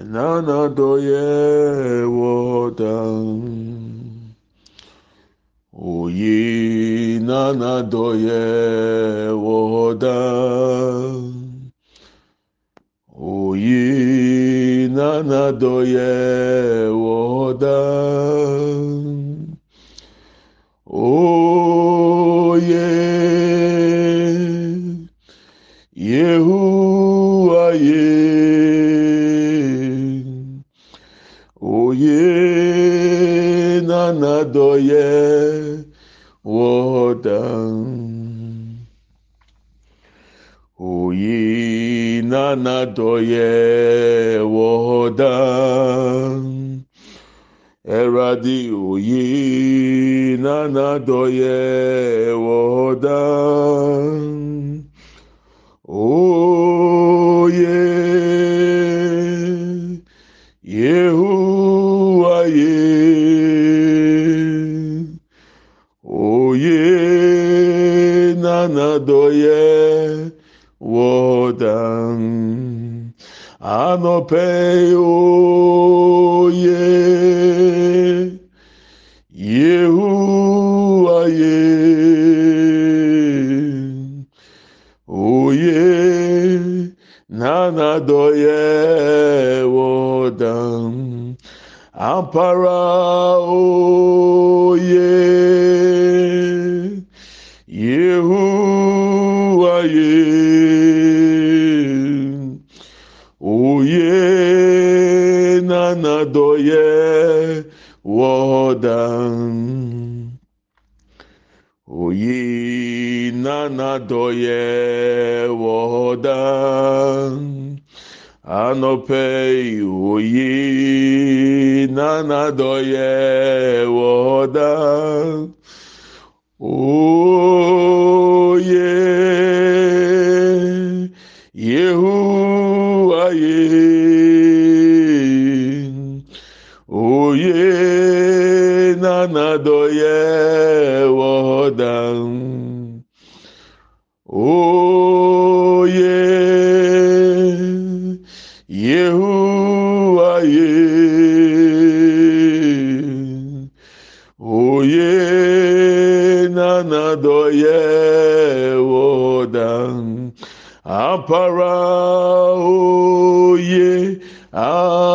nanadoye wodan oyi nanadoye wodan oyi nanadoye wodan oye yehuwaye oye nanadoye wodan oyi nanadoye wodan eradi oyi nanadoye wodan nanadoye wodan anope oye. Yehuwaye oye. Nanadoye wodan ampara oye yehuwaye oye nanadoye wodan. Oyi nanadoye wodan. Anope oyi nanadoye wodan oye yehuwaye oye nanadoye wodan ampara oye ayesu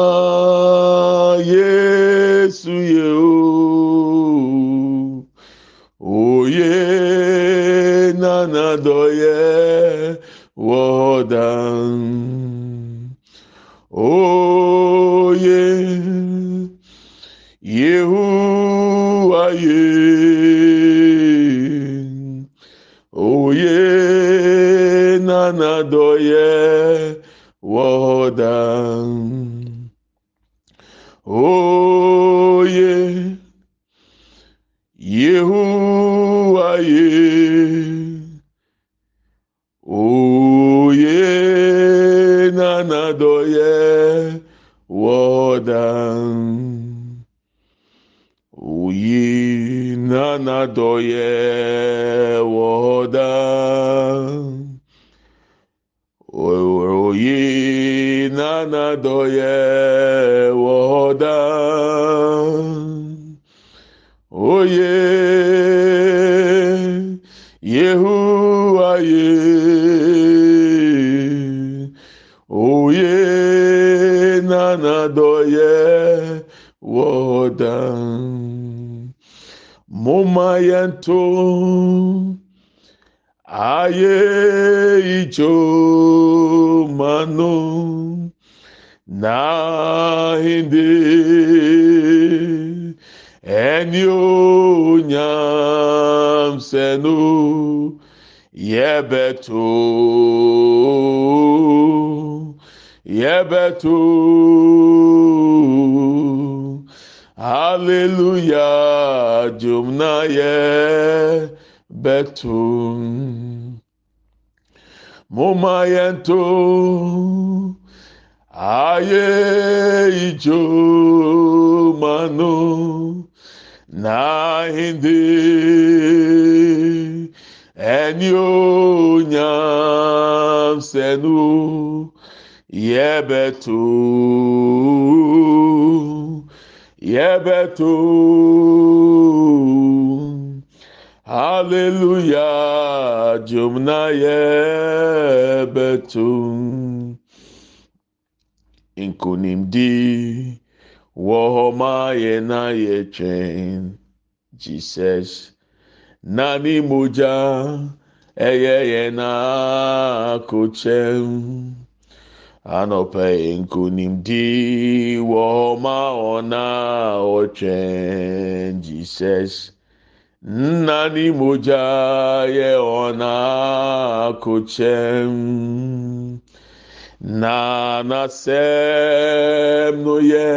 ye oye nanadoye wodan oye yehuwaye oye nanadoye wodan oye yehuwaye oye nanadoye wodan oyi nanadoye wodan oyi nanadoye wodan oye oye momayanto aye ijo mano na hindi ẹni ó nyàm sẹnu yẹbẹ nahende ɛnionyam sɛ no yɛbɛto yɛbɛto haleluya dwomna yɛbɛto moma yɛnto ayé ìjọ manu n'ahinde ẹni ó nyàm sẹnu yẹbẹ tó yɛbɛto hallelujah jomna yɛbɛto nkonimdi wɔ hɔ ma yɛ na yɛ twɛn jesus nani mogya ɛyɛ yɛ na kokyɛm. anɔpɛ nkonimdi wɔ hɔ ma ɔna ɔtwɛn jesus nnani mogya yɛ ɔna na nasɛm no yɛ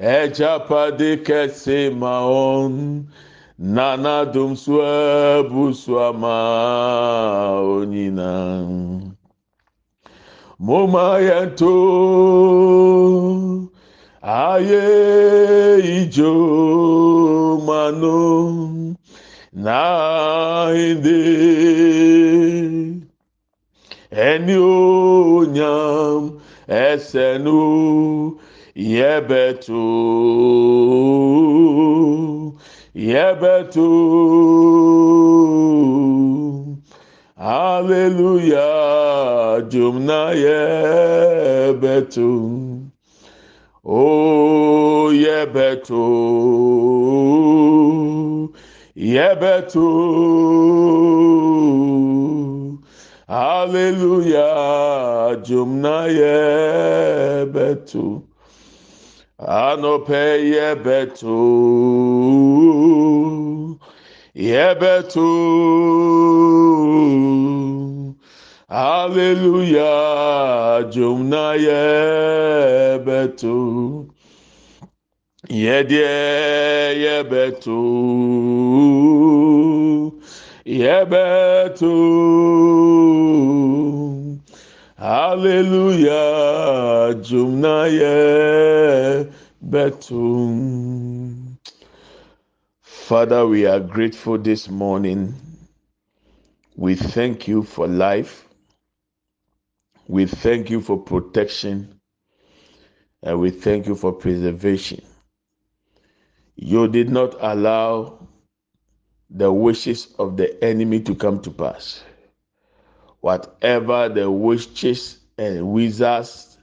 ɛgyapade kɛse ma na nadom so abu so ama onyinaa aye ijo mano nainde eni onyam esenu yebeto yebeto Hallelujah, jumna yebetu. Oh, yebetu. Yebetu. Hallelujah, jumna yebetu. Anope yebetu. Yebetu. Hallelujah, jumna yebetu. Yedie yebetu. Yebetu. Hallelujah, jumna yebetu. Father, we are grateful this morning. We thank you for life. We thank you for protection and we thank you for preservation. You did not allow the wishes of the enemy to come to pass. Whatever the witches and wizards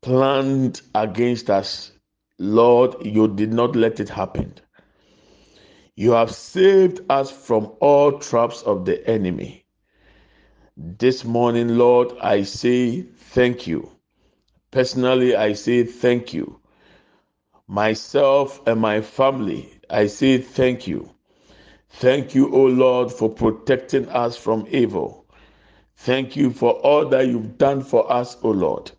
planned against us, Lord, you did not let it happen. You have saved us from all traps of the enemy. This morning, Lord, I say thank you. Personally, I say thank you. Myself and my family, I say thank you. Thank you, O Lord, for protecting us from evil. Thank you for all that you've done for us, O Lord.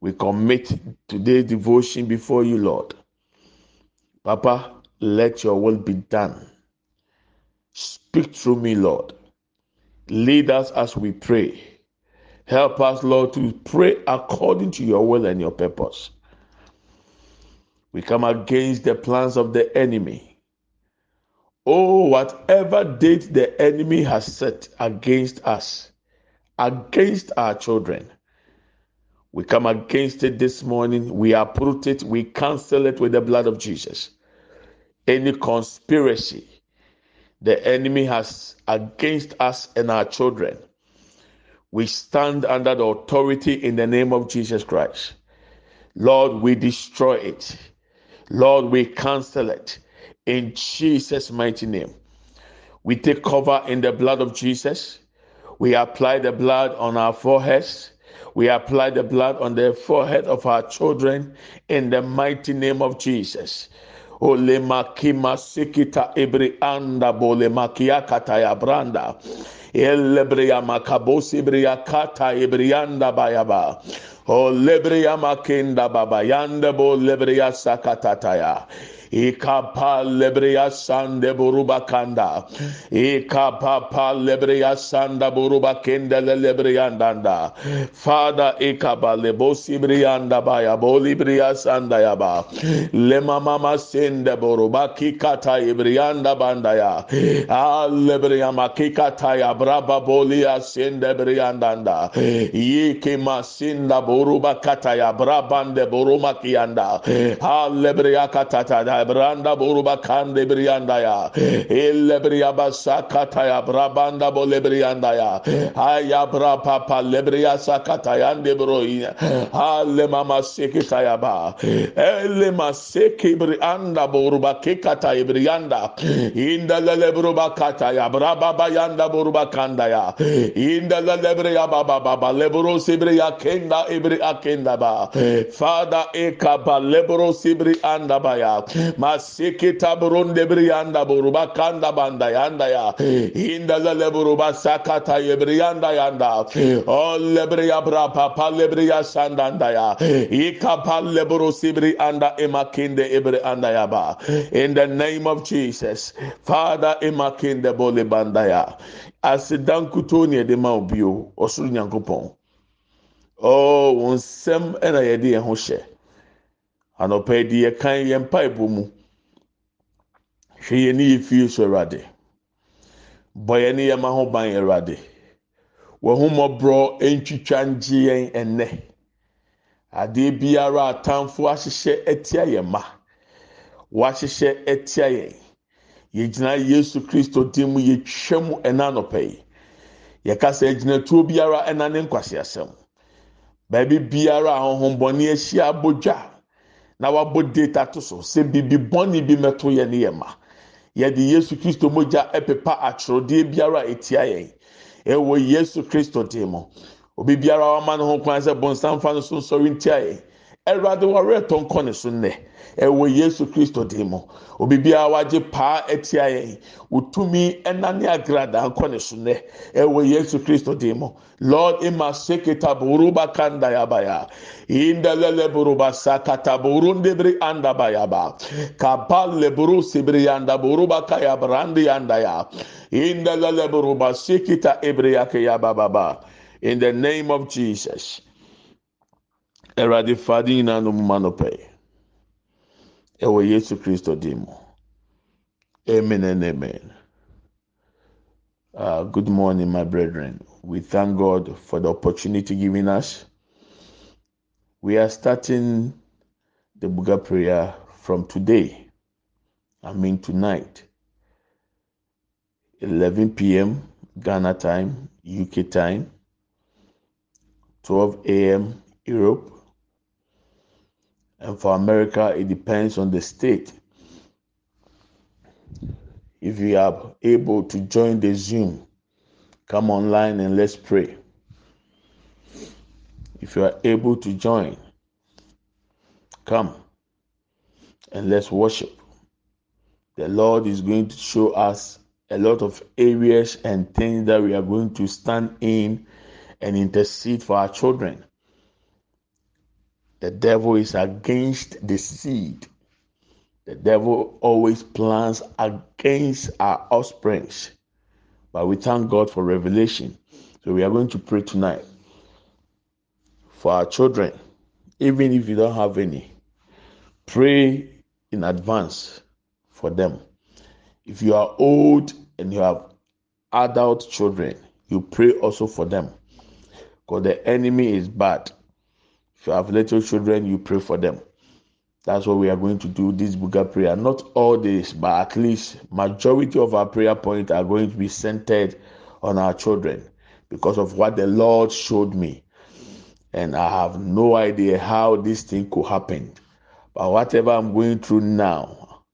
We commit today's devotion before you, Lord. Papa, let your will be done. Speak through me, Lord. Lead us as we pray. Help us, Lord, to pray according to your will and your purpose. We come against the plans of the enemy. Oh, whatever date the enemy has set against us, against our children, we come against it this morning. We uproot it. We cancel it with the blood of Jesus. Any conspiracy, the enemy has against us and our children. We stand under the authority in the name of Jesus Christ. Lord, we destroy it. Lord, we cancel it in Jesus' mighty name. We take cover in the blood of Jesus. We apply the blood on our foreheads. We apply the blood on the forehead of our children in the mighty name of Jesus. ole makima sikita ibri anda bole makia kata ya branda elebreya makabosi bria kata ibrianda bayaba o lebreya makenda baba yanda bo lebreya sakatataya ikapa lebreya sande buruba kanda ikapa pa lebreya sanda buruba kende lebreyandanda Father ikaba lebosi briyanda baya boli briya sanda yaba lema mama sende buruba kikata ibriyanda banda ya alebreya makikata ya braba boli asende briyandanda yike masinda buruba kata ya brabande buruma kiyanda alebreya kata da branda buruba kande briyanda ya elebriya basakata ya brabanda bolebriyanda ya aya brapa pa lebriya sakata ya ande broya ale mama sekita ya ba. Ele maseke briyanda buruba kekata ibriyanda inda lele buruba kata ya braba bayanda buruba kanda ya inda lele briya baba baba lebro sibriya kenda ibri akenda ba. Father ekaba lebro sibri anda baya masikita burunde briyanda buruba kanda banda yanda ya. İnda lele buruba sakata yebriyanda yanda o lebriya bra papa lebriya sandanda ya. İkapa lebro sibri anda emakinde ibri anda ya ba. İn the name of Jesus father emakinde bole banda ya. Asidan kuto ne de ma obi o ɔsoro nyankopɔn ɔɔ wɔn nsɛm yɛde anɔpɛ yi de yɛ kan yɛn mpaebɔ mu. Hwɛ yɛn ne yɛ fie so awurade. Bɔ yɛn ne yɛn ho ban awurade. Wɔn ho mmɔborɔ ntwitwa ngye yɛn ɛnɛ adeɛ biara atamfo ahyehyɛ ɛtia yɛn ma wɔahyehyɛ ɛtia yɛn. Yɛgyina yesu kristo dim mu yɛtwa mu ɛna anɔpɛ yi. Yɛkasa gyinatuo biara ɛna ne nkwasiasɛm baabi biara ahohombɔne ahyia abodwa na wabɔ data to so. Sɛ bibi bɔne bi mɛto yɛ ne yɛ yɛde yesu kristo mogya ɛpepa atwerɛdeɛ biara a etia yɛn ɛwɔ yesu kristo dim obi biara wama ne ho kwan sɛ bɔnsanfa no so nsɔre ntia yɛn ɛwurade wɔre ɛtɔ nkɔ ne so nnɛ. Ɛwɔ yesu kristo dim mu. Obi biara wagye paa ɛtia yɛn. Wotumi ɛnane agrada nkɔ so nnɛ. Ɛwɔ yesu kristo dim mu. Lord ima seketa buruba kanda yabaya. Indalele buruba sakata burundebri anda bayaba. Kapale buru sibri yanda buruba kaya brandi yanda ya. Indalele buruba sekita ebriyake yababa in the name of jesus Awurade fadi nyinaa no mu ma no pɛ ɛwɔ yesu kristo mu amen and amen. Uh, good morning my brethren. We thank god for the opportunity given us. We are starting the buga prayer from today. I mean tonight 11 p.m ghana time uk time 12 a.m europe and for America, it depends on the state. If you are able to join the Zoom, come online and let's pray. If you are able to join, come and let's worship. The Lord is going to show us a lot of areas and things that we are going to stand in and intercede for our children. The devil is against the seed. The devil always plans against our offsprings. But we thank God for revelation. So we are going to pray tonight for our children, even if you don't have any. Pray in advance for them. If you are old and you have adult children, you pray also for them. Because the enemy is bad. If you have little children, you pray for them. That's what we are going to do this Buga prayer. Not all this, but at least majority of our prayer points are going to be centered on our children because of what the Lord showed me. And I have no idea how this thing could happen. But whatever I'm going through now,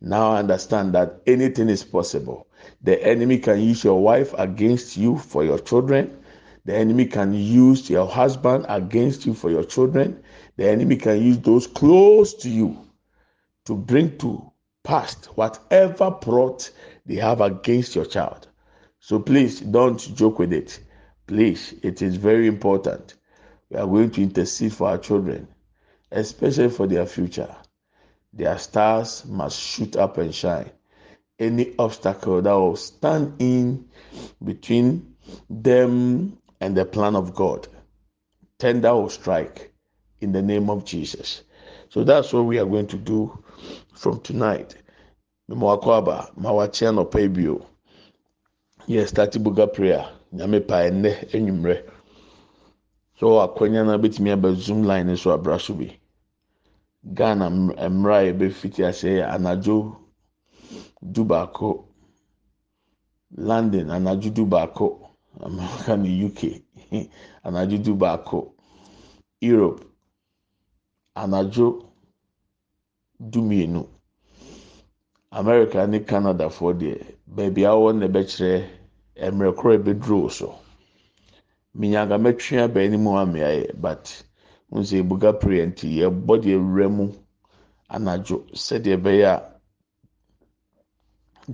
now I understand that anything is possible. The enemy can use your wife against you for your children. The enemy can use your husband against you for your children. The enemy can use those close to you to bring to past whatever plot they have against your child. So please don't joke with it. Please, it is very important. We are going to intercede for our children, especially for their future. their stars must shoot up and shine. Any obstacle that will stand in between them and the plan of God, tender will strike in the name of Jesus. So that's what we are going to do from tonight. Mwakwaba, mawachia no pebio. Yes, start buga prayer. Nyame pa ene enyumre. So akwanya na betimi aba zoom line so abra so ghana mmara a yɛbɛfiti ase yɛ anadwo du baako london anadwo du baako america ne uk anadwo du baako europe. Anadwo du mmienu america ne canada foɔ deɛ beebi a na ɛbɛkyerɛ mmerɛ koro a ɛbɛduro so. Minyaga mɛtwea bɛn mu amea yɛ but. nso ebuga prayer nti yɛbɔ deɛ wura mu anadwo sɛdeɛ ɛbɛyɛ a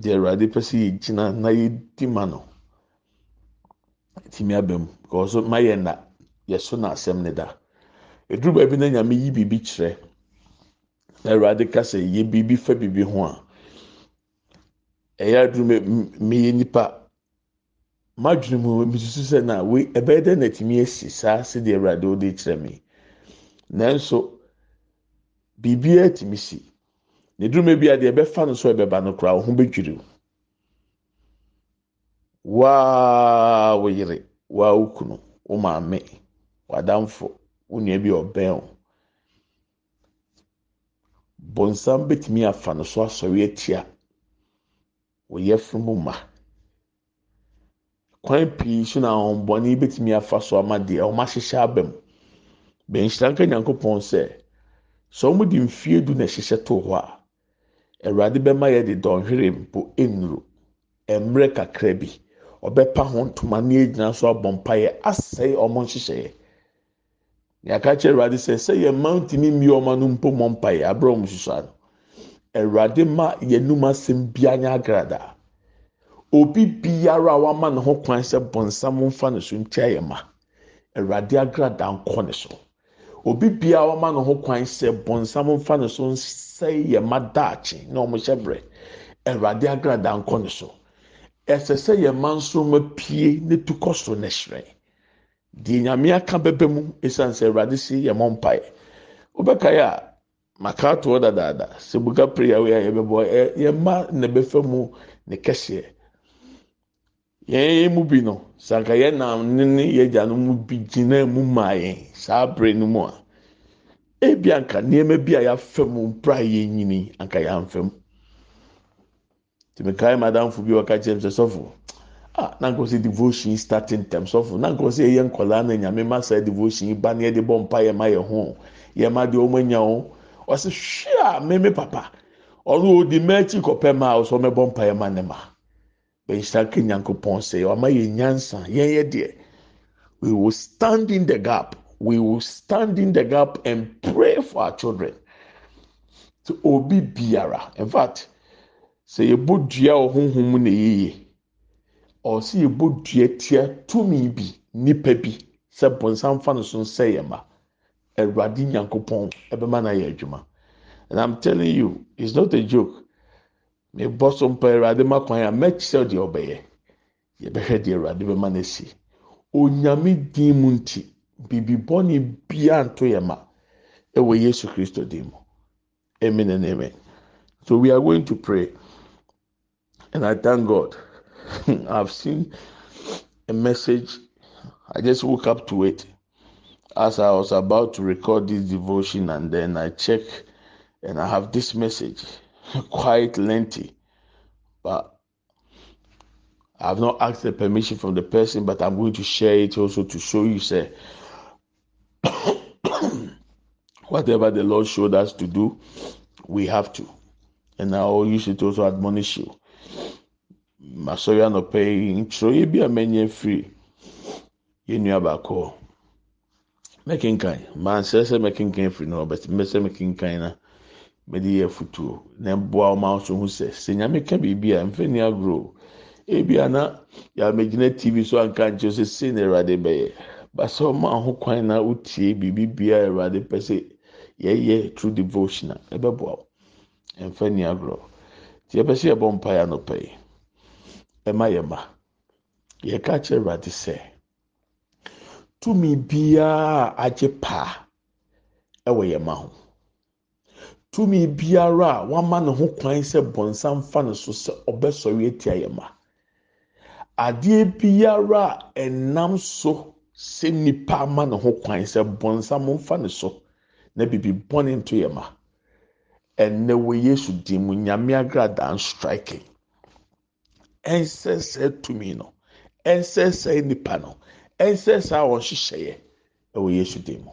deɛ awurade pɛ sɛ yɛgyina na yɛdi ma no. Tìmi aba mu kɔɔso ma yɛ na yɛso na asɛm ne da. Eduru baabi na nyame yi biribi kyerɛ. Na awurade kasa yɛ biribi fa biribi ho a. Ɛyɛ aduru meyɛ nipa madwene mu misusu sɛ na wei ɛbɛyɛ dɛ na tìmi esi saa? Sɛdeɛ awurade ɔde kyerɛ mi. nanso biribiara tumi si. Ne duruma bi a deɛ ɛbɛfa no so ɛbɛba no koraa ɔho bɛdwiri waa wo yere waa wo kunu wo maame wadamfo wo nua bi ɔbɛn o bɔnsam bɛtumi afa no so asɔre atia. Wɔyɛ funu ma. Kwan pii so na ahombɔne bɛtumi afa so ama deɛ wɔn ahyehyɛ aba mu. bɛnhyira nka nyankopɔn sɛ sɛ wɔn de mfie du na ɛhyehyɛ to hɔ a awurade bɛma yɛ de dɔnhwere mpo nnuro mmerɛ kakra bi. Ɔbɛpa ho ntoma ne egyina so abɔ mpaeɛ asɛe wɔn nhyehyɛeɛ. Yàka kyerɛ awurade sɛ sɛ yɛn mma ntumi mmie wɔn ano mpo mɔ mpaeɛ abere wɔn hyehyɛ ano. Awurade ma yɛn num asɛm bia nyɛ agrada. Obi biara a wama ne ho kwan sɛ bɔnsam nfa ne so ntia yɛn ma awurade agrada nkɔ ne so. obi biara wɔma ne ho kwan sɛ bɔnsam mfa ne so nsɛe yɛ ma daakye na wɔn hyɛ brɛ awurade agrada nkɔ ne so ɛsɛ sɛ yɛ ma nso ma pie ne tu kɔ so na hyerɛn deɛ nyame aka bɛbɛ mu esan sɛ awurade si yɛ mɔ mpae wobɛka yɛ a maka atoɔ dadaada. Sɛ buka prayer wei a yɛbɛbɔ ɛ yɛ ma na bɛfɛ mu ne kɛseɛ. Yɛn mu bi no sanka yɛn nam ne ne yɛ gya no mu bi gyina mu maa yɛn saa abere no mu a ebi anka nneɛma bi a yɛafɛ mu mpira yɛn nyini anka yɛanfɛ mu tìmikae madamfo bi wɔka kyerɛ sɔfo. Ah nanko sɛ devotion starting term sɔfo nanko sɛ yɛyɛ nkɔlaa na nyame ma saa devotion ba na yɛde bɔ mpa yɛ ma yɛ ho. Yɛ ma deɛ ɔmo anya ho ɔsɛ hwɛ a mɛmɛ papa. Ɔno odi mɛkyi kɔpɛ ma a ɔsɛ ɔmɛbɔ mpa yɛ ma ne ma. Bɛnhyira ka nyankopɔn sɛ ɔma yɛ nyansa yɛn yɛ deɛ. We will stand in the gap. We will stand in the gap and pray for our children. To obi biara in fact sɛ yɛbɔ dua wɔ honhom mu na yɛyɛ ɔsɛ yɛbɔ dua tia tumi bi nipa bi sɛ bɔnsam fa no so nsɛ yɛ ma. Awurade nyankopɔn ɛbɛma na yɛ adwuma. And i'm telling you it's not a joke. Mebɔ so mpa awurade ma kwan a mɛkyerɛ deɛ ɔbɛyɛ. Yɛbɛhwɛ deɛ awurade bɛma no asi. Onyame din mu nti bibi bɔne bia nto yɛ ma ɛwɔ yesu kristo din mu. Amen and amen. So we are going to pray and i thank god i've seen a message i just woke up to it as i was about to record this devotion and then i check and i have this message quite lengthy, but I've not asked the permission from the person, but I'm going to share it also to show you, say, whatever the Lord showed us to do, we have to. And I will use it also admonish you. Masoya no pay intro ye be a many free. You knew about call. Making kind. Man says making kind free no, but making kind. Uh, mɛde yɛ futuo na mboa ɔma nso ho sɛ sɛ nyame ka biribi a mfɛni agorɔ ebi ana yàmɛgyina tv so anka nkyɛn sɛ sɛ na awurade bɛyɛ basa ɔma ho kwan na wotie biribi bia awurade pɛ sɛ yɛyɛ true devotion a ɛbɛboa wo mfa ni agorɔ nti yɛbɛ sɛ yɛbɔ mpa yɛ anɔpɛ yi ɛma yɛ ma yɛka kyerɛ awurade sɛ tumi biara agye paa ɛwɔ yɛn ma ho. Tumi biara a wama ne ho kwan sɛ bɔnsam fa ne so sɛ ɔbɛsɔre atia yɛn ma. Adeɛ biara a ɛnam so sɛ nipa ama ne ho kwan sɛ bɔnsam mfa ne so na bibi bɔne nto yɛn ma. Ɛnɛ wɔ yesu dim nyame agradaa striking ɛnsɛsɛ tumi no ɛnsɛsɛ nipa no ɛnsɛsɛ a wɔhyehyɛeɛ ɛwɔ yesu dim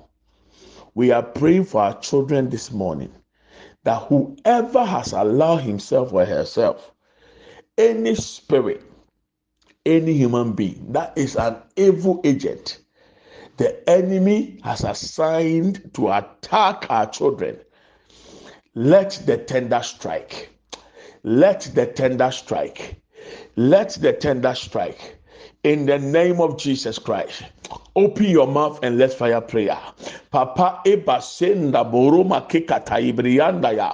we are praying for our children this morning that whoever has allowed himself or herself any spirit any human being that is an evil agent the enemy has assigned to attack our children. Let the tender strike. Let the tender strike. Let the tender strike. In the name of Jesus Christ. Open your mouth and let's fire prayer. Papa eba senda boroma kekata ibrianda ya.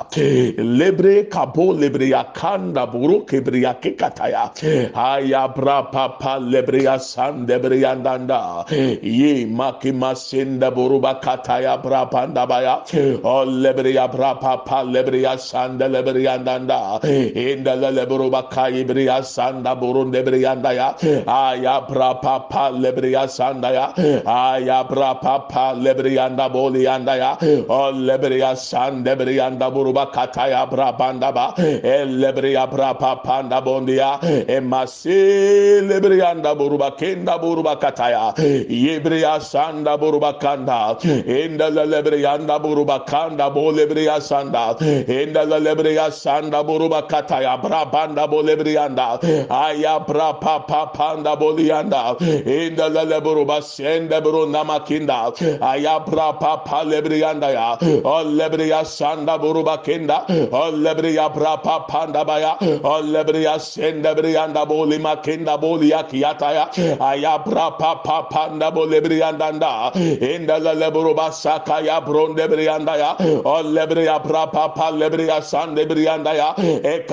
Lebre kabo lebre ya kanda buru kebriya kekata ya. Aya bra papa lebre ya san lebre yandanda. Ye makima senda boruba kata ya bra panda baya. O oh, lebre ya bra papa lebre ya san lebre yandanda. Inda lebre ba kai lebre ya sanda burun lebre yanda ya. Aya bra papa lebre ya sanda ya aya bra papa lebrianda bolianda ya o lebria san lebrianda buruba kataya bra banda ba e lebria bra papa nda bondia e masi lebrianda buruba kenda buruba kataya yebria sanda buruba kanda enda lebrianda buruba kanda bo lebria sanda enda lebria sanda buruba kataya bra banda bo lebrianda aya bra papa panda bolianda. Enda leburuba sende bro namakinda. Ayabra papa lebrianda ya. O lebriya sanda buruba kinda o lebriya bra papa nda baya o lebriya sende brianda boli makinda boli akiyata ya. Ayabra papa panda boli nda. Inda leburuba saka ya bronde brianda ya. O lebriya bra papa lebriya sande brianda ya. E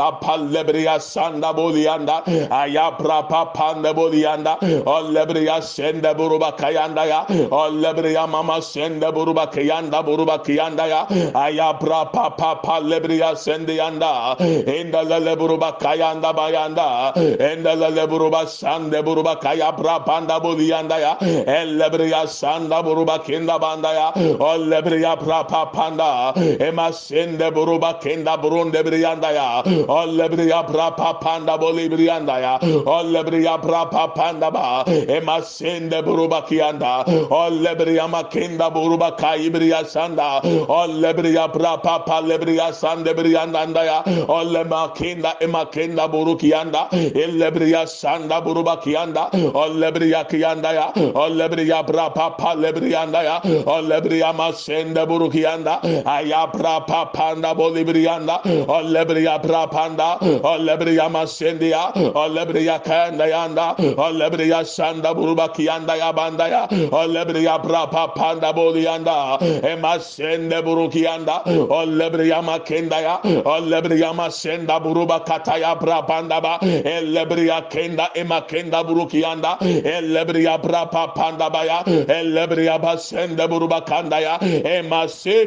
sanda boli anda ayabra papa nda boli anda o lebriya sende buruba kaya kiyanda ya. Olebriya mama sende buruba kiyanda buruba kiyanda ya. Ayabra papa pa lebriya sende yanda. Enda lele buruba kayanda bayanda. Enda lele buruba sande buruba kayabra banda buliyanda ya. Elebriya sanda buruba kinda banda ya. Olebriya papa panda. Ema sende buruba kinda burunde briyanda ya. Olebriya papa panda bolibriyanda ya. Olebriya papa panda ba ema sende buruba kiyanda sanda olebriya makinda buruba kaybriya sanda olebriya brapa palebriya sande briyanda ya ole makinda emakinda buruki yanda elebriya sanda buruba kiyanda olebriya kiyanda ya olebriya brapa palebriyanda ya olebriya masende buruki yanda aya brapa panda olebriya brapanda olebriya masendia olebriya kanda yanda olebriya shanda buruba kiyanda ya banda ya. Olebriya brapa panda bolianda emasende burukianda olebriya makenda ya. Olebriya masenda buruba kataya brapanda ba. Elebriya kenda emakenda burukianda elebriya brapa panda ba ya. Elebriya basende buruba kanda ya. Emase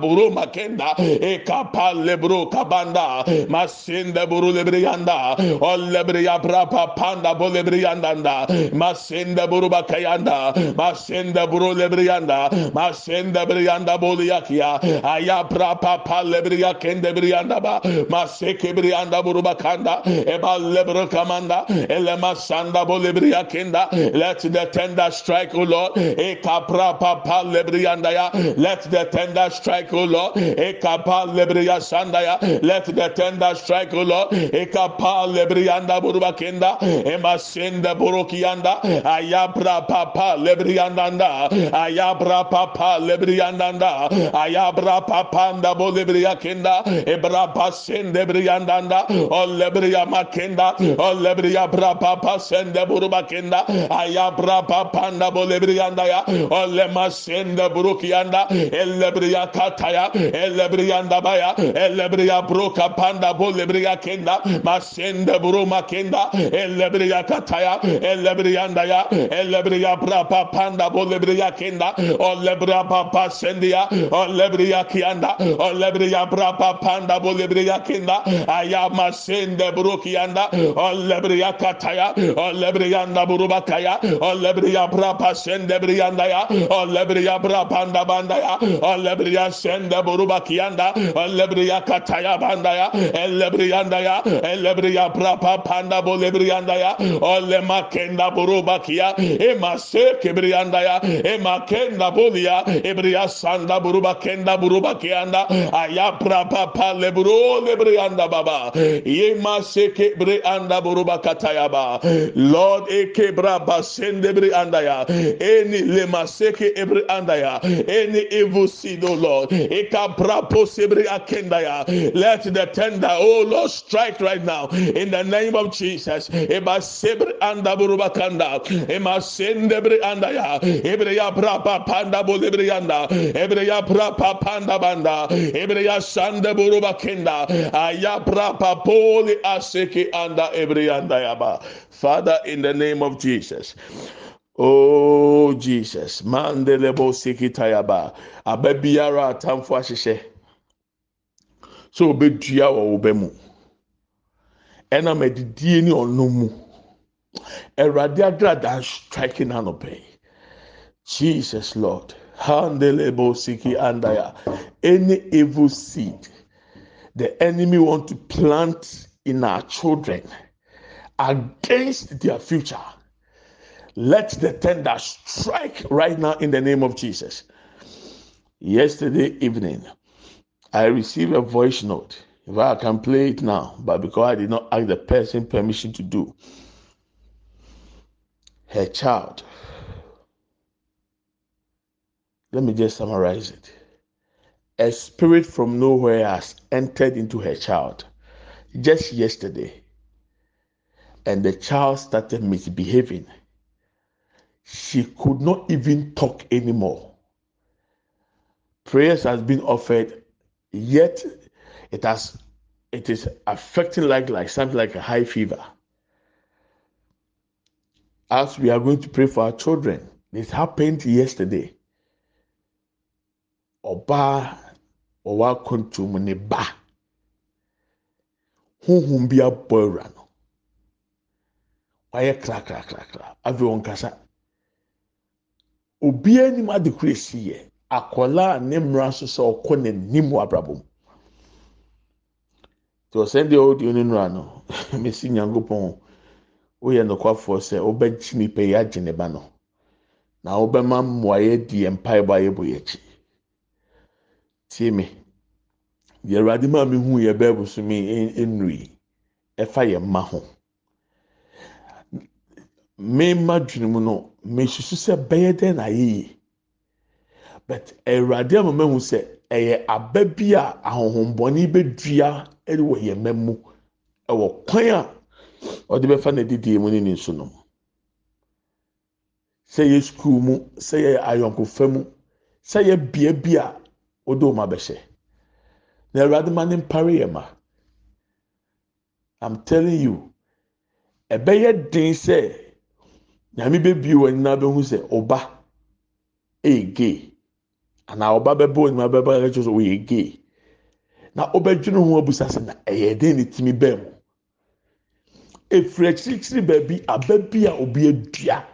buru makenda. Ekapa lebru kabanda. Masende buru lebriyanda olebriya brapa panda bolebriyanda masende buruba kayanda masenda bro lebrianda masenda brianda boliakia aya prapa pa lebria kende brianda ba maseke brianda buruba kanda eba lebro kamanda ele masanda bolebria kenda let the tender strike o lord e kapra pa lebrianda ya let the tender strike o lord e kapa lebria sanda ya let the tender strike o lord e kapa lebrianda buruba kenda e masende burukianda ayabra papa lebriandanda ayabra papa lebriandanda ayabra papa nda bo lebriakenda ebra pasende briandanda o lebria makenda o lebria bra papa sende burubakenda ayabra papa nda bo lebrianda ya o le masende burukianda elebria kataya elebrianda baya elebria broka panda bo lebria kenda masende buruma kenda elebria kataya elebrianda ya elebria brapa panda bolebria kenda olebria papa sendia olebria kianda olebria brapa panda bolebria kenda ayama sende brukianda olebria kataya olebrianda burubakaya olebria brapa sende brianda ya olebria brapa panda banda ya sende burubakianda olebria kataya banda ya elebrianda ya elebriya brapa panda bolebriyanda ya ole makenda buruba kia ema se kebriyanda ya ema kenda bolia ebriya sanda buruba kenda buruba kianda aya brapa pale buru lebriyanda baba. Yema se kebriyanda buruba kataya ba. Lord eke braba sende briyanda ya. Eni lema seke ebriyanda ya. Any evil seed oh lord. Eka brapo sebri akenda ya. Let the tender oh lord strike right now. In the name of Jesus. Eba sebr anda buruba kanda. Ema sendebri anda ya. Ebreya prapa panda bulebri anda. Ebreya prapa panda banda. Ebreya sande buruba kenda. Aya prapa poli aseki anda ebreyanda yaba. Father, in the name of Jesus. Oh Jesus, mandelebo sikitayaba. Ababiara atamfo ahyehyɛ. So obedua wɔ wo bɛ mu. ɛnam adidie ne ɔnom mu awurade adrada strike n'anɔpɛ jesus lord. Handelebo siki andaya. Any evil seed the enemy want to plant in our children against their future let the tender strike right now in the name of jesus. Yesterday evening i received a voice note. If I can play it now, but because I did not ask the person permission to do, her child. Let me just summarize it. A spirit from nowhere has entered into her child just yesterday, and the child started misbehaving. She could not even talk anymore. Prayers has been offered, yet it has it is affecting like like something like a high fever. As we are going to pray for our children, this happened yesterday. Ọbaa ɔwɔ akɔntum ne ba huhum bi abɔ awura no wayɛ krakrakrakra afei wɔn kasa obiara anim adekora esi yɛ akɔla a ne mmara nso sɛ ɔkɔ n'anim wɔ abrabɔ mu. nti ɔsɛn deɛ ɔdi ne nura no mesi nyankopɔn woyɛ nokwafoɔ sɛ wobɛgye nipa yi agye ne ba no na wobɛma mmoayɛ di mpaebɔ a yɛbɔ yɛ akyi. Tie me. Deɛ awurade maa mi hu yɛ bɛɛ bosomi nnuri ɛfa yɛ mma ho. Mmɛɛma dwene mu no mesusu sɛ bɛyɛ dɛ na ayɛ yie but awurade ama mehu sɛ ɛyɛ aba bi a ahohombɔne bɛdua wɔ yɛn mma mu ɛwɔ kwan a ɔde bɛfa na didie mu ne ne nso nom sɛ yɛ sukuu mu sɛ yɛ ayɔnkofa mu sɛ yɛ bea bi a wɔde wɔn abɛhyɛ na awurade ma ne mpare yɛ ma. I'm telling you ɛbɛyɛ den sɛ nyame bɛbie wɔn nyinaa bɛhu sɛ ɔba ɛyɛ gay. Anaa ɔba bɛbɔ wɔn nyinaa bɛba ɛkyɛ sɛ ɔyɛ gay. na ɔbɛdwene ho abusa sɛ na ɛyɛ den ne timi bɛn mu efiri akyirikyiri baabi aba bi a obi adua.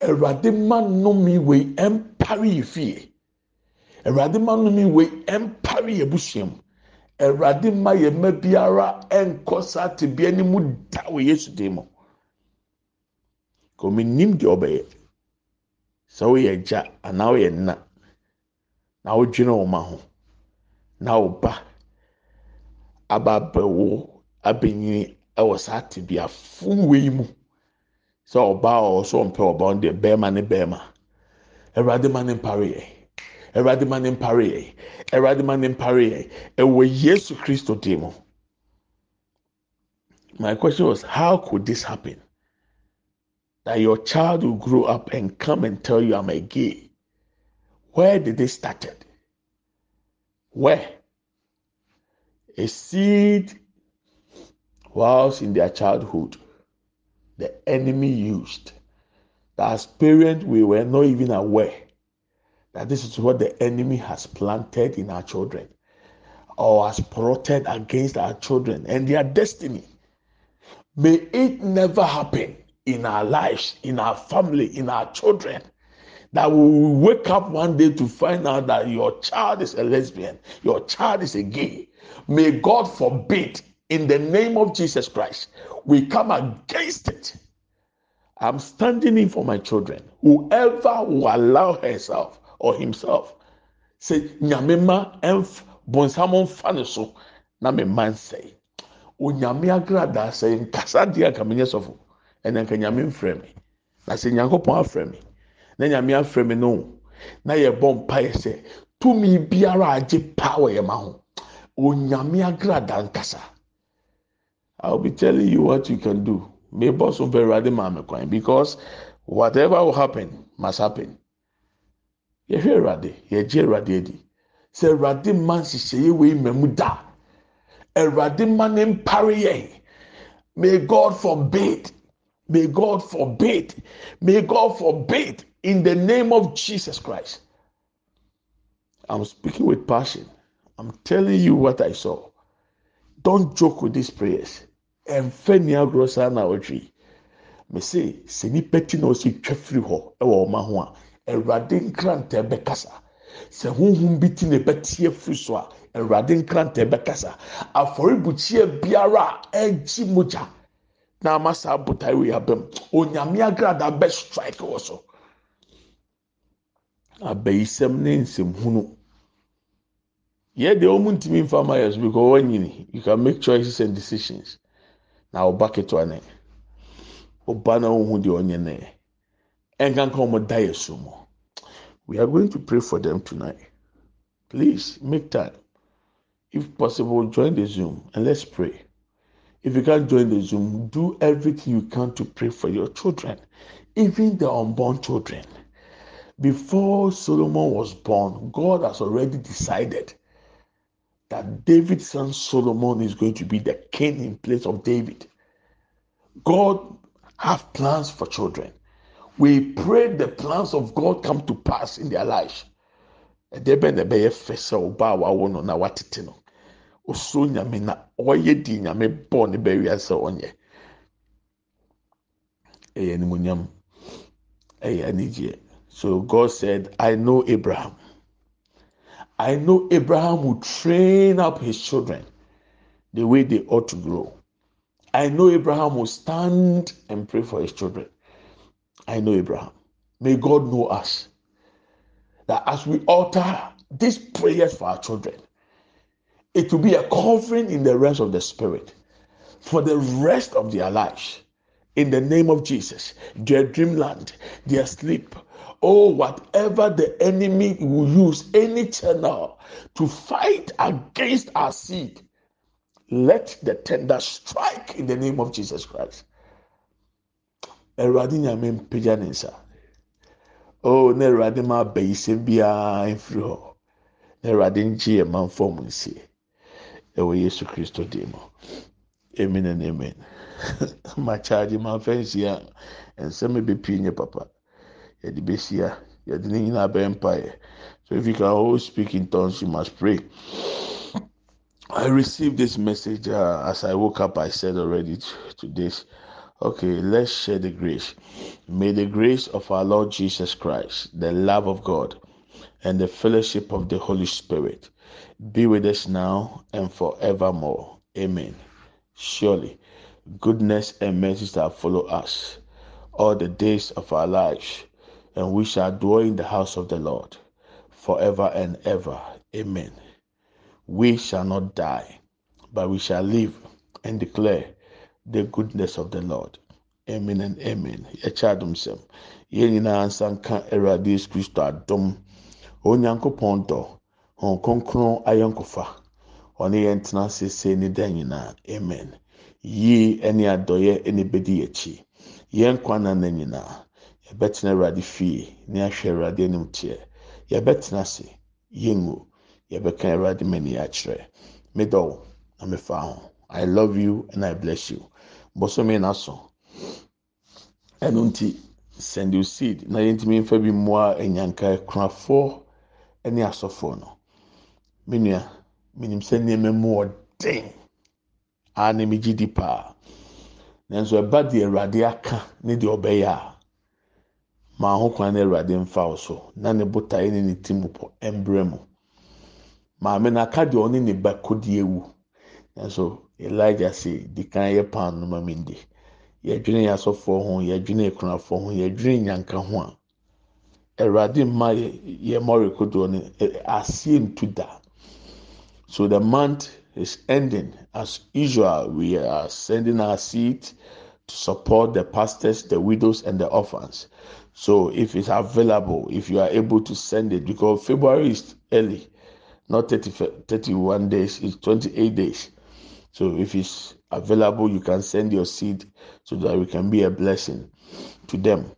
Awurade ma nnome wei mpare yɛ fie. Awurade ma nnome wei mpare yɛ busua mu. Awurade ma yɛ mma biara nkɔ saa tebea ne mu da wɔ yesu dan mu. Kòmi nim deɛ ɔbɛyɛ. Sɛ ɔyɛ gya anaa ɔyɛ nna na ɔdwene wɔn ho. na ɔba aba abɛwo. Abɛnyini ɛwɔ saa tibia fun wei mu. Sɛ ɔbaa ɔwɔ so ɔmpɛ ɔbaa ɔno deɛ bɛrima ne bɛrima. Ɛwurade ma ne mpare yɛ ɛwurade ma ne mpare yɛ ɛwurade ma ne mpare yɛ ɛwɔ yesu kristo dim mu. My question was how could this happen? That your child will grow up and come and tell you i'm a gay. Where did it started? Where? A seed whilst in their childhood the enemy used. That as parents, we were not even aware that this is what the enemy has planted in our children or has plotted against our children and their destiny. May it never happen in our lives, in our family, in our children. That we will wake up one day to find out that your child is a lesbian, your child is a gay. May God forbid in the name of Jesus Christ. We come against it. I'm standing in for my children. Whoever will allow herself or himself, say, Nyamema enf bonsamon faniso, na me man say. Onyame agrada say nkasa dia kamenye sofo. Ene nka nyame me. Na sɛ nyankopɔn afrɛ me. Na nyame afrɛ me no. Na yɛ bɔ mpaeɛ tumi biara agye power yɛ ma ho. Onyame agrada nkasa. I'll be telling you what you can do. May boss of Verade Mame Coin because whatever will happen must happen. Yɛhwɛ Awurade, yɛgye Awurade adi. Sɛ Awurade ma nhyehyɛeɛ wei mmamu da. Awurade ma ne mpare yɛn. May God forbid. May God forbid. May God forbid in the name of Jesus Christ. I'm speaking with passion. I'm telling you what I saw. Don't joke with these prayers. Ɛnfɛ ni agorɔ saa na ɔtwi mese sɛ nipa ti na ɔsi twa firi hɔ ɛwɔ ɔma ho a ɛwurade nkrantɛ bɛkasa sɛ huhum bi ti na ɛbɛtie firi so a ɛwurade nkrantɛ bɛkasa afɔrebukyia biara a ɛgye mogya. Na ama saa botae wei abɛm onyame agrada bɛ strike wɔ so. Abayisɛm ne nsɛmhunu. Yɛ deɛ wɔn ntumi nfa ama yɛ so because wɔn you can make choices and decisions. Na ɔba ketewa ne. Ɔba na ohun deɛ ɔnyɛ ne. Ɛnkanka wɔn da yɛ so mu. We are going to pray for them tonight. Please make time. If possible join the zoom and let's pray. If you can't join the zoom do everything you can to pray for your children even the unborn children. Before solomon was born god has already decided that David's son Solomon is going to be the king in place of David. God have plans for children. We pray the plans of God come to pass in their lives. na watete no nyame na di nyame ne so God said I know Abraham I know Abraham will train up his children the way they ought to grow. I know Abraham will stand and pray for his children. I know Abraham. May God know us. That as we utter these prayers for our children, it will be a covering in the rest of the Spirit for the rest of their lives. In the name of Jesus, their dreamland, their sleep, Oh, whatever the enemy will use, any channel to fight against our seed, let the tender strike in the name of Jesus Christ. Awurade nyame mpagya ne nsa. Oh, na Awurade ma abayisɛm biara mfiri hɔ. Na Awurade nkye yɛ manfo mu Yesu Kristo mu. Amen and amen. Ma kyaagye ma mfa nsia nsɛm ebepie nye papa. Yɛde yɛde ne nyinaa mpaeɛ. So if you can always speak in tongues you must pray. I received this message uh, as i woke up i said already to this okay let's share the grace. May the grace of our lord jesus christ the love of god and the fellowship of the holy spirit be with us now and forevermore. Amen. Surely goodness and mercy shall follow us all the days of our lives and we shall dwell in the house of the Lord forever and ever. Amen. We shall not die, but we shall live and declare the goodness of the lord. Amen and amen. Yɛkyɛ adom sɛm yɛn nyinaa nsa nka awurade yesu kristo adom. Onyankopɔn dɔ wɔn kronkron ayɔnkofa ɔne yɛn tena sese ne amen. Yie ɛne adɔyɛ ɛne bedi akyi. Yɛn kwan na yɛbɛtena awurade fie ne yɛahwɛ awurade anim teɛ. Yɛbɛtena ase. Yɛngu. Yɛbɛka awurade mani akyerɛ. Medɔw na mefa ho. I love you and i bless you. Bɔsɔmi na so nti send you seed na yɛntumi nfa bi mmoa enyanka kurafoɔ ɛne asɔfoɔ no. Menua menim sɛ nneɛma mu ɔden. A na megye di paa. Nanso ɛba deɛ awurade aka ne deɛ ɔbɛyɛ a maa ho kwan na awurade mfa so na ne botaeɛ ne ne ti mu pɔ mbrɛ mu. Maame n'aka deɛ ɔne ne ba kodi ewu nanso elijah say di kan yɛ pan no ma mi di yɛdwene asɔfoɔ ho yɛdwene ekunafoɔ ho yɛdwene nyanka ho a awurade mma yɛ mɔre kodoɔ no aseɛ ntu da. So the month is ending as usual. We are sending our seed to support the pastors the widows and the orphans so if it's available if you are able to send it because february is early not 30, 31 days it's 28 days. So if it's available you can send your seed so that we can be a blessing to them.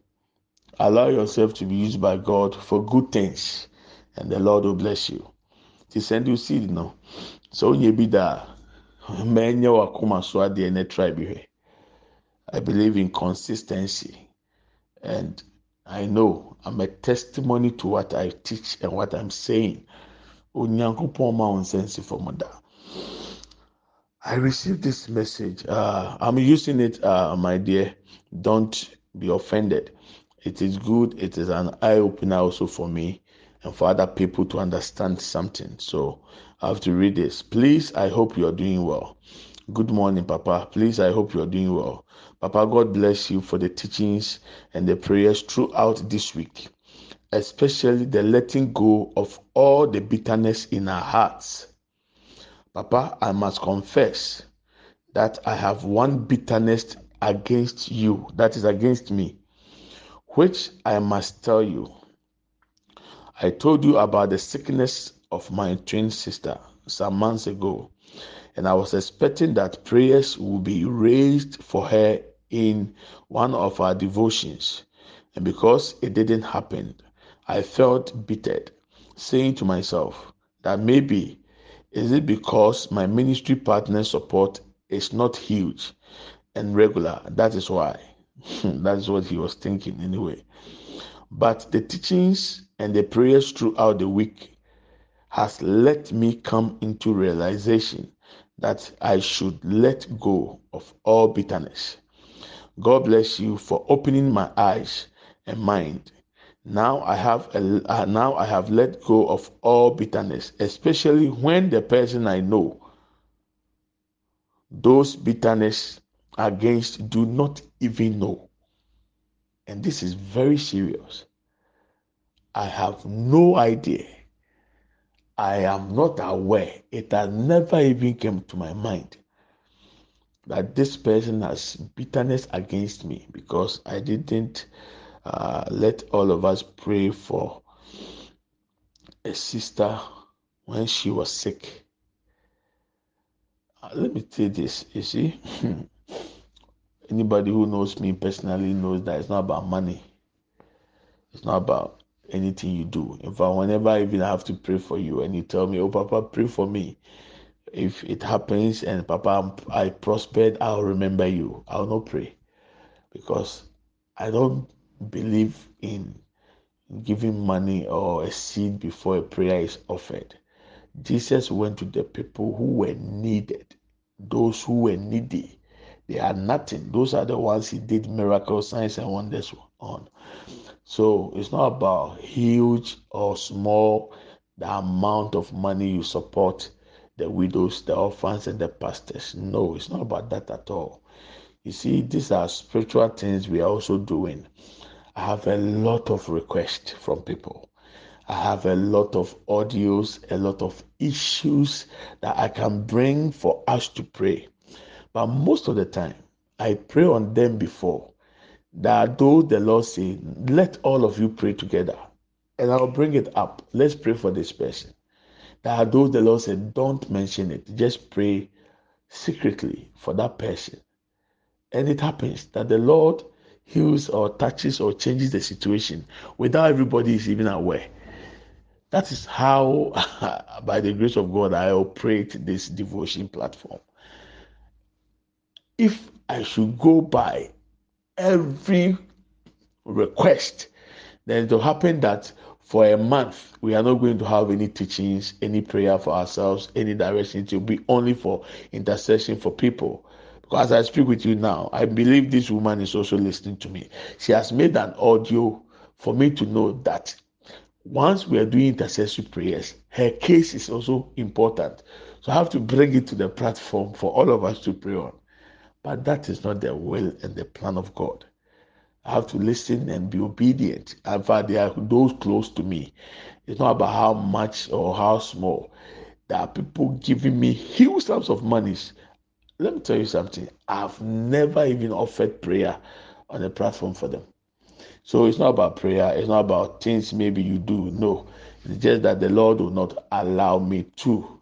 Allow yourself to be used by god for good things and the lord will bless you. To send you seed no so adeɛ ne try i believe in consistency and I know I'm a testimony to what I teach and what I'm saying. From. I received this message. Uh, I'm using it, uh, my dear. Don't be offended. It is good. It is an eye opener also for me and for other people to understand something. So I have to read this. Please, I hope you are doing well. Good morning, Papa. Please, I hope you are doing well. Papa, God bless you for the teachings and the prayers throughout this week, especially the letting go of all the bitterness in our hearts. Papa, I must confess that I have one bitterness against you, that is against me, which I must tell you. I told you about the sickness of my twin sister some months ago and I was expecting that prayers would be raised for her in one of our devotions. And because it didn't happen, I felt bitter, saying to myself that maybe is it because my ministry partner support is not huge and regular? That is why. that is what he was thinking anyway. But the teachings and the prayers throughout the week has let me come into realization that I should let go of all bitterness. God bless you for opening my eyes and mind. Now I have a, uh, now I have let go of all bitterness, especially when the person I know those bitterness against do not even know. And this is very serious. I have no idea I am not aware. It has never even came to my mind that this person has bitterness against me because I didn't uh, let all of us pray for a sister when she was sick. Uh, let me say this. You see, anybody who knows me personally knows that it's not about money. It's not about anything you do. In fact, whenever I even have to pray for you and you tell me, Oh, Papa, pray for me. If it happens and Papa, I prospered, I'll remember you. I'll not pray because I don't believe in giving money or a seed before a prayer is offered. Jesus went to the people who were needed, those who were needy. They had nothing. Those are the ones he did miracles, signs, and wonders on. So it's not about huge or small, the amount of money you support the widows, the orphans, and the pastors. No, it's not about that at all. You see, these are spiritual things we are also doing. I have a lot of requests from people. I have a lot of audios, a lot of issues that I can bring for us to pray. But most of the time, I pray on them before that though the Lord say, let all of you pray together, and I'll bring it up. Let's pray for this person. That though the Lord said, don't mention it, just pray secretly for that person. And it happens that the Lord heals or touches or changes the situation without everybody is even aware. That is how, by the grace of God, I operate this devotion platform. If I should go by every request, then it will happen that for a month we are not going to have any teachings, any prayer for ourselves, any direction. It will be only for intercession for people. Because as I speak with you now, I believe this woman is also listening to me. She has made an audio for me to know that once we are doing intercessory prayers, her case is also important. So I have to bring it to the platform for all of us to pray on. But that is not the will and the plan of God. I have to listen and be obedient. Fact, there are those close to me. It's not about how much or how small. There are people giving me huge sums of monies. Let me tell you something. I've never even offered prayer on a platform for them. So it's not about prayer. It's not about things maybe you do. No, it's just that the Lord will not allow me to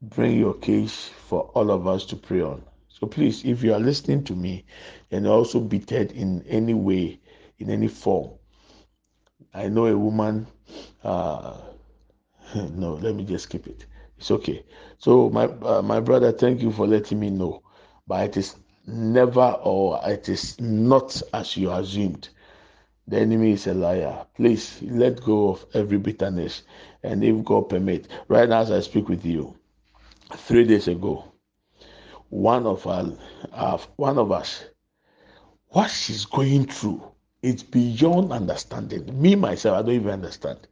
bring your case for all of us to pray on. So please, if you are listening to me and also bitter in any way, in any form, I know a woman. Uh, no, let me just keep it. It's okay. So my uh, my brother, thank you for letting me know. But it is never or it is not as you assumed. The enemy is a liar. Please let go of every bitterness, and if God permit, right now as I speak with you, three days ago, one of our, uh, one of us, what she's going through, it's beyond understanding. Me myself, I don't even understand.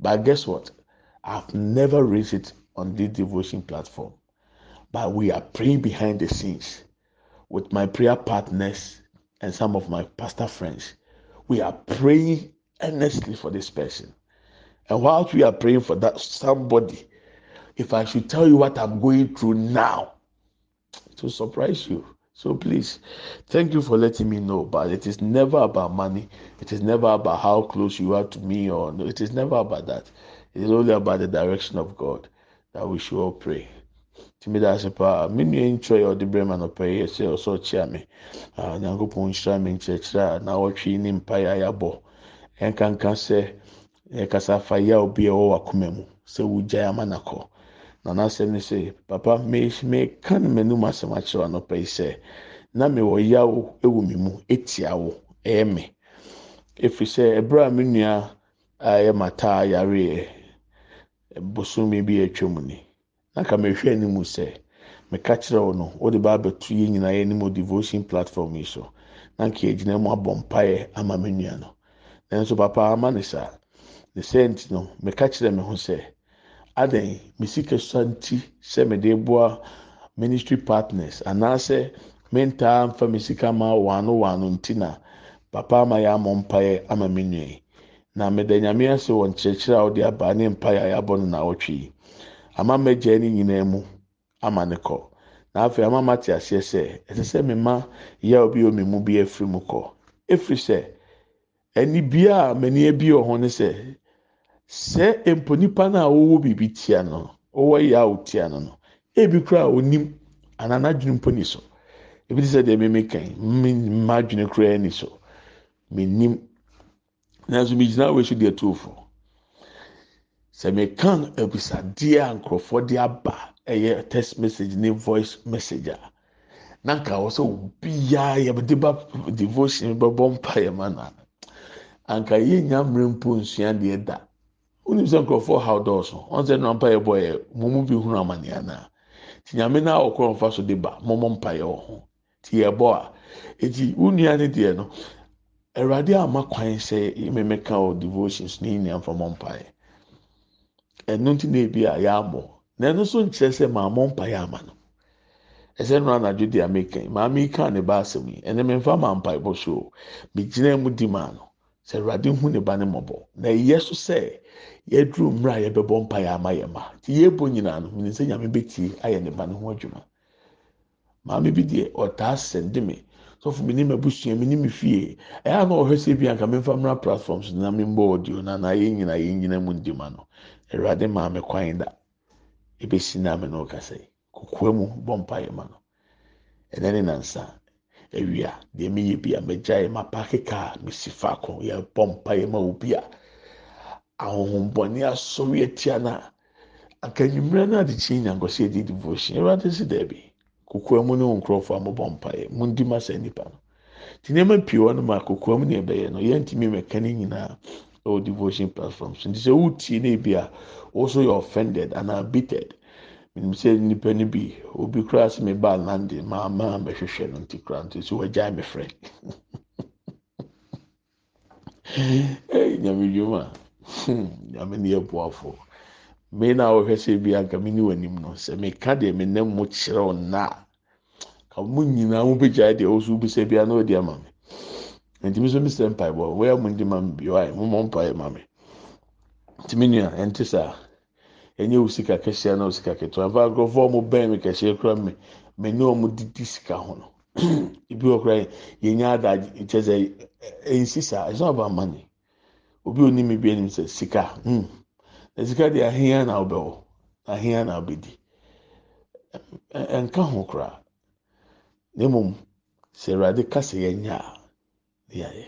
But guess what? I've never raised it on this devotion platform. But we are praying behind the scenes with my prayer partners and some of my pastor friends. We are praying earnestly for this person. And whilst we are praying for that somebody, if I should tell you what I'm going through now, to surprise you. So please, thank you for letting me know. But it is never about money. It is never about how close you are to me, or no, it is never about that. It is only about the direction of God that we should all pray. tìmí dà ase paa me nua ntwerɛ yɛ ɔde brɛ ma no pɛ yɛ sɛ ɔsɔ ɔkyea me nyankopɔn nhyira me nkyerɛkyerɛ a na ɔtwe ne mpa yɛ ayabɔ ɛnkanka sɛ yɛkasa afa yɛ a obi a ɛwɔ wakoma mu sɛ wogyae ama nakɔ na n'asɛm ne sɛ papa meka no m'anim asɛm akyerɛ anɔpa yi sɛ na mewɔ yaw wɔ me mu etia wo ɛyɛ me. Efiri sɛ ɛberɛ a me nua a ɛyɛ mataa yareɛ bosome bi atwa mu ni na ka mehwɛ anim sɛ meka kyerɛ wo no wode ba abɛto yɛ nyinaa yɛ devotion platform yi so na nka yɛgyina mu abɔ mpaeɛ ama me nua no. Nanso papa ama ne saa. Ne sɛ no meka kyerɛ me ho sɛ adan me sika sua nti sɛ mede boa ministry partners anaasɛ mentaa mfa me sika ma wano wano nti na papa ama yɛ amɔ mpaeɛ ama me nua yi na meda nyame ase wɔ nkyerɛkyerɛ a ɔde aba ne mpaeɛ a yɛabɔ no na ɔtwe yi. Ama mɛgya ne nyinaa mu ama ne kɔ. Na afei ama ma te aseɛ sɛ ɛsɛ sɛ me ma obi wɔ me mu bi afiri mu kɔ. Efiri sɛ ɛni bia a m'ani wɔ ho ne sɛ. Sɛ mpo nipa no a wɔwɔ biribi tia no wɔwɔ yɛ a wɔtia no no ebi kura a onim anaa n'adwene mpo ni so. Ebi ti sɛ deɛ mímí kan mímí mma adwene kura ni so. Mí nim nanso mi gyina wɔ so deɛ tuofo sɛ mi kan abisadeɛ a nkorɔfoɔ de aba ɛyɛ text message ne voice message a nanka wɔ sɛ obiara yɛ de ba devotion bɛbɔ mpa yɛ ma na anka yɛ nya mmerɛ mpo nsua deɛ da. Wonim sɛ nkurɔfoɔ haw dɔɔso wɔn sɛ nnɔmpa yɛ bɔ yɛ mo mu bi hunu amane ana ti nyame na ɔkɔ nfa so de ba mo mo mpa yɛ wɔ ho ti yɛ bɔ a eti wo nua ne deɛ no awurade ama kwan sɛ mmemme ka o devotions ne nyina nfa mo mpa yɛ ɛno ti na ebi a yɛ abɔ na ɛno nso nkyerɛ sɛ maa mo mpa yɛ ama no ɛsɛ no anadwo di ameka maame yi ka ne ba asɛm yi. Ɛnna mmefa maa mpa yɛ bɔ so. Me gyina mu di maa no sɛ awurade hu ne ba ne mmɔbɔ. Na ɛyɛ so sɛ. Yɛduru mmerɛ a yɛbɛbɔ mpa yɛ ama yɛ ma. Nti yɛbɔ nyinaa no sɛ nyame bɛtie ayɛ ne ba ne ho adwuma. Maame bi deɛ ɔtaa sɛnde me. Sɔfo mi ni mi abusua mi ni mi náà ɔhwɛ sɛ ebi anka mi nfa platforms na mi bɔ audio na na yɛn nyinaa yɛn nyinaa mu ndi ma no. Awurade maame kwan da. Ebesi na mi na ɔkasa yi. Kokoa mu bɔ mpa yɛ ma no. Ɛnɛ ne nansa awia deɛ mi yɛ bi a mɛgya yɛ ma paaki kaa mi si faako yɛ bɔ mpa ma a ahohombɔni asɔre atia na anka enyimire na adekyi nyankɔsi edi devotion. Awurade si dɛbi kokoa mu ne wɔn nkurɔfoɔ a wɔbɔ mpaeɛ mu ndi ma saa nipa no. Te nneɛma pii wɔ no mu a kokoa mu ne ɛbɛyɛ no yɛntumi mɛka ne nyinaa ɛwɔ devotion platforms nti sɛ wotie ne bi a wɔso yɛ offended anaa bitter menim sɛ nipa no bi obi koraa sɛ me ba lande maa maa mɛhwehwɛ no nti koraa. Nti so wɔagyae me frɛ. Nyame dwom a. nyame ne yɛ boafo me na wɔhwɛ sɛ bi anka me ni w'anim no sɛ meka deɛ me nam mu kyerɛw na ka mo nyinaa mo deɛ ɔso bisa bi ana ɔde ama me. Nti mi nso mi mpaebɔ wɔyɛ mo ndi ma me bi ɔayɛ mo mɔ ma me. Nti mi nua ɛnte saa. Ɛnyɛ wo sika kɛseɛ na wo sika ketewa. Nfa nkurɔfoɔ ɔmo bɛn mi kɛseɛ kura mi mɛ ne ɔmo didi sika ho no. Ebi wɔ kora yɛ nya adagye kyɛ sɛ ɛnsi saa. It's not about money. Obi onim bi anim sɛ sika hmm. Na sika deɛ ahia na ɔbɛwɔ ahia na ɔbɛdi ɛnka ho koraa na mmom sɛ awurade kasa yɛn nya a ne yɛayɛ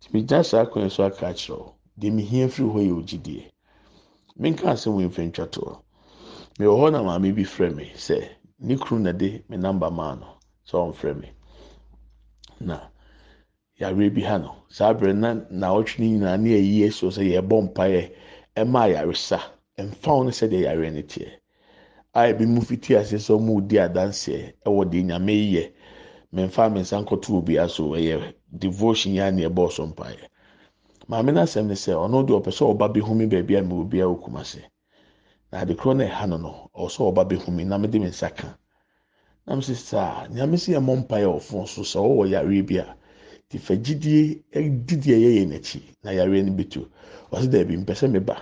tìmí gya saa akwan so aka akyerɛw deɛ mihia firi hɔ yɛ ogyidie menka asɛm wɔ mfɛntwa toɔ mewɔ hɔ na maame bi frɛ me sɛ ne kuru na de me namba maa no. Sɛ ɔmfrɛ me. Na yare bi ha no. Saa abirɛ na na ɔtwe ne nyinaa ne yɛyi ɛso sɛ yɛbɔ mpaeɛ ɛma ayaresa mfa wɔn sɛdeɛ yare ne teɛ. A ebi mu fiti ase sɛ ɔmo di adanseɛ ɛwɔ deɛ nyame yɛ. Mmefa me nkɔto obi aso ɛyɛ devotion yɛ ani ɛbɔ so mpaeɛ. Maame n'asɛm ne sɛ ɔno deɛ ɔpɛ sɛ ɔba behumi baabi a mɛ obi a okum ase na ade korɔ na ɛha no no ɔsɛ ɔba behumi na mɛ de me ka. Nam sɛ nyame sɛ yɛ mɔ mpaeɛ ɔfo so sɛ ɔwɔ yare bi a te fa gyidie ɛdi deɛ yɛyɛ n'akyi. Na yare no bi to ɔsɛ dɛbi mpɛ sɛ meba.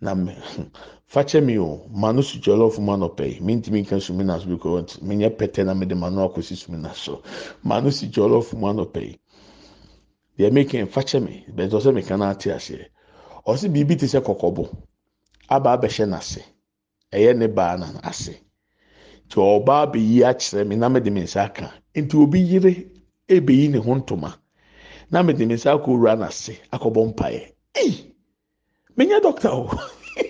Na mɛ fakyɛ mi o. Ma no su jollof ma no pɛ mi ntumi nka sumi na so because mi nyɛ pɛtɛ na mi de ma no akɔsi sumi na so. Ma no su jollof ma no deɛ mi kɛn fakyɛ mi bɛtɛ ɔsɛ mi ka na ate aseɛ. Ɔsɛ biribi te sɛ kɔkɔbɔ aba abɛhyɛ n'ase. Ɛyɛ ne baa na ase. Tí ɔbaa bɛyi akyerɛ mi na mi de mi nsa aka. Nti obi yere ebeyi ne ho ntoma. Na mi de mi nsa akɔ wura n'ase akɔbɔ mpaeɛ. Mi nyɛ dɔkta o.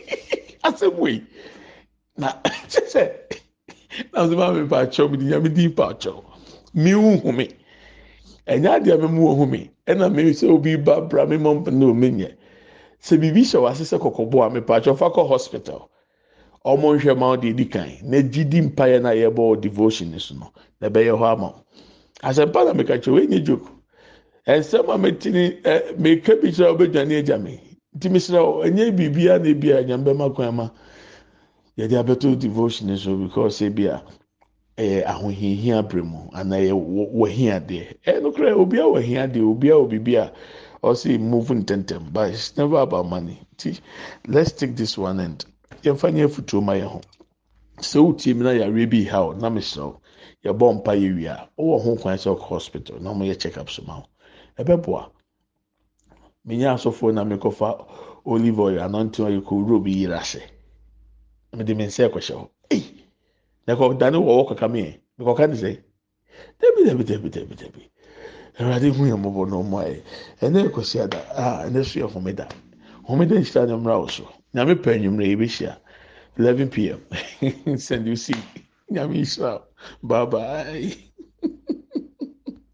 asɛm wei. Na kyɛ sɛ na sɛ maa mi pa akyɛw mi di nyame di pa akyɛw mi hu humi ɛnyɛ adeɛ mi mu ɛna mi sɛ obi ba bra mi mɔ na omi nyɛ. Sɛ biribi hyɛ wɔ ase sɛ kɔkɔbɔ a mi pa akyɛw fa kɔ hospital. Ɔmo nhwɛ ma ɔde edi kan. Na gyi di mpaeɛ na yɛ bɔ devotion so no na ɛbɛyɛ hɔ ama wo. Asɛmpa na mi ka kyerɛ wɔn enyi joke ɛnsɛm a mɛtini ti ɛ mi bi kyerɛ ɔbɛdwa ne agya mi nti mesrɛ ɛnyɛ biribia na ebi a nyame bɛma kwan ma yɛde abɛto devotion so because ebi a ɛyɛ ahohiahia abere mu anaa ɛyɛ wɔhia deɛ ɛyɛ no kora obiara wɔhia deɛ obiara wɔ biribi a ɔsi move ntɛntɛm but it's never about money. Ti let's take this one end yɛmfa nyɛ futuo ma yɛn ho. Sɛ wotie mi na yare bi ha o na mesrɛ o yɛbɔ mpa yɛ wia. Ɔwɔ ho kwan sɛ ɔkɔ hospital na ɔmo yɛ check up so ma ho ɛbɛboa. Menya asɔfoɔ na mekɔfa olive oil anointing oil kɔ wuro bi yiri ase mede me nsa ɛkɔhyɛ hɔ. Ei! Na kɔ dane wɔ wɔ kaka mi yɛ mekɔka ne sɛ dabi dabi dabi dabi dabi. Awurade hu yɛ mɔbɔ na ɔmo ayɛ ɛnɛ ɛkɔsi ada. A ɛnɛ so yɛ homeda. Homeda nhyira ne mmra wɔ so. Nyame pɛ enyimire yɛ bɛhyia eleven pm send you see. Nyame nhyira Bye bye.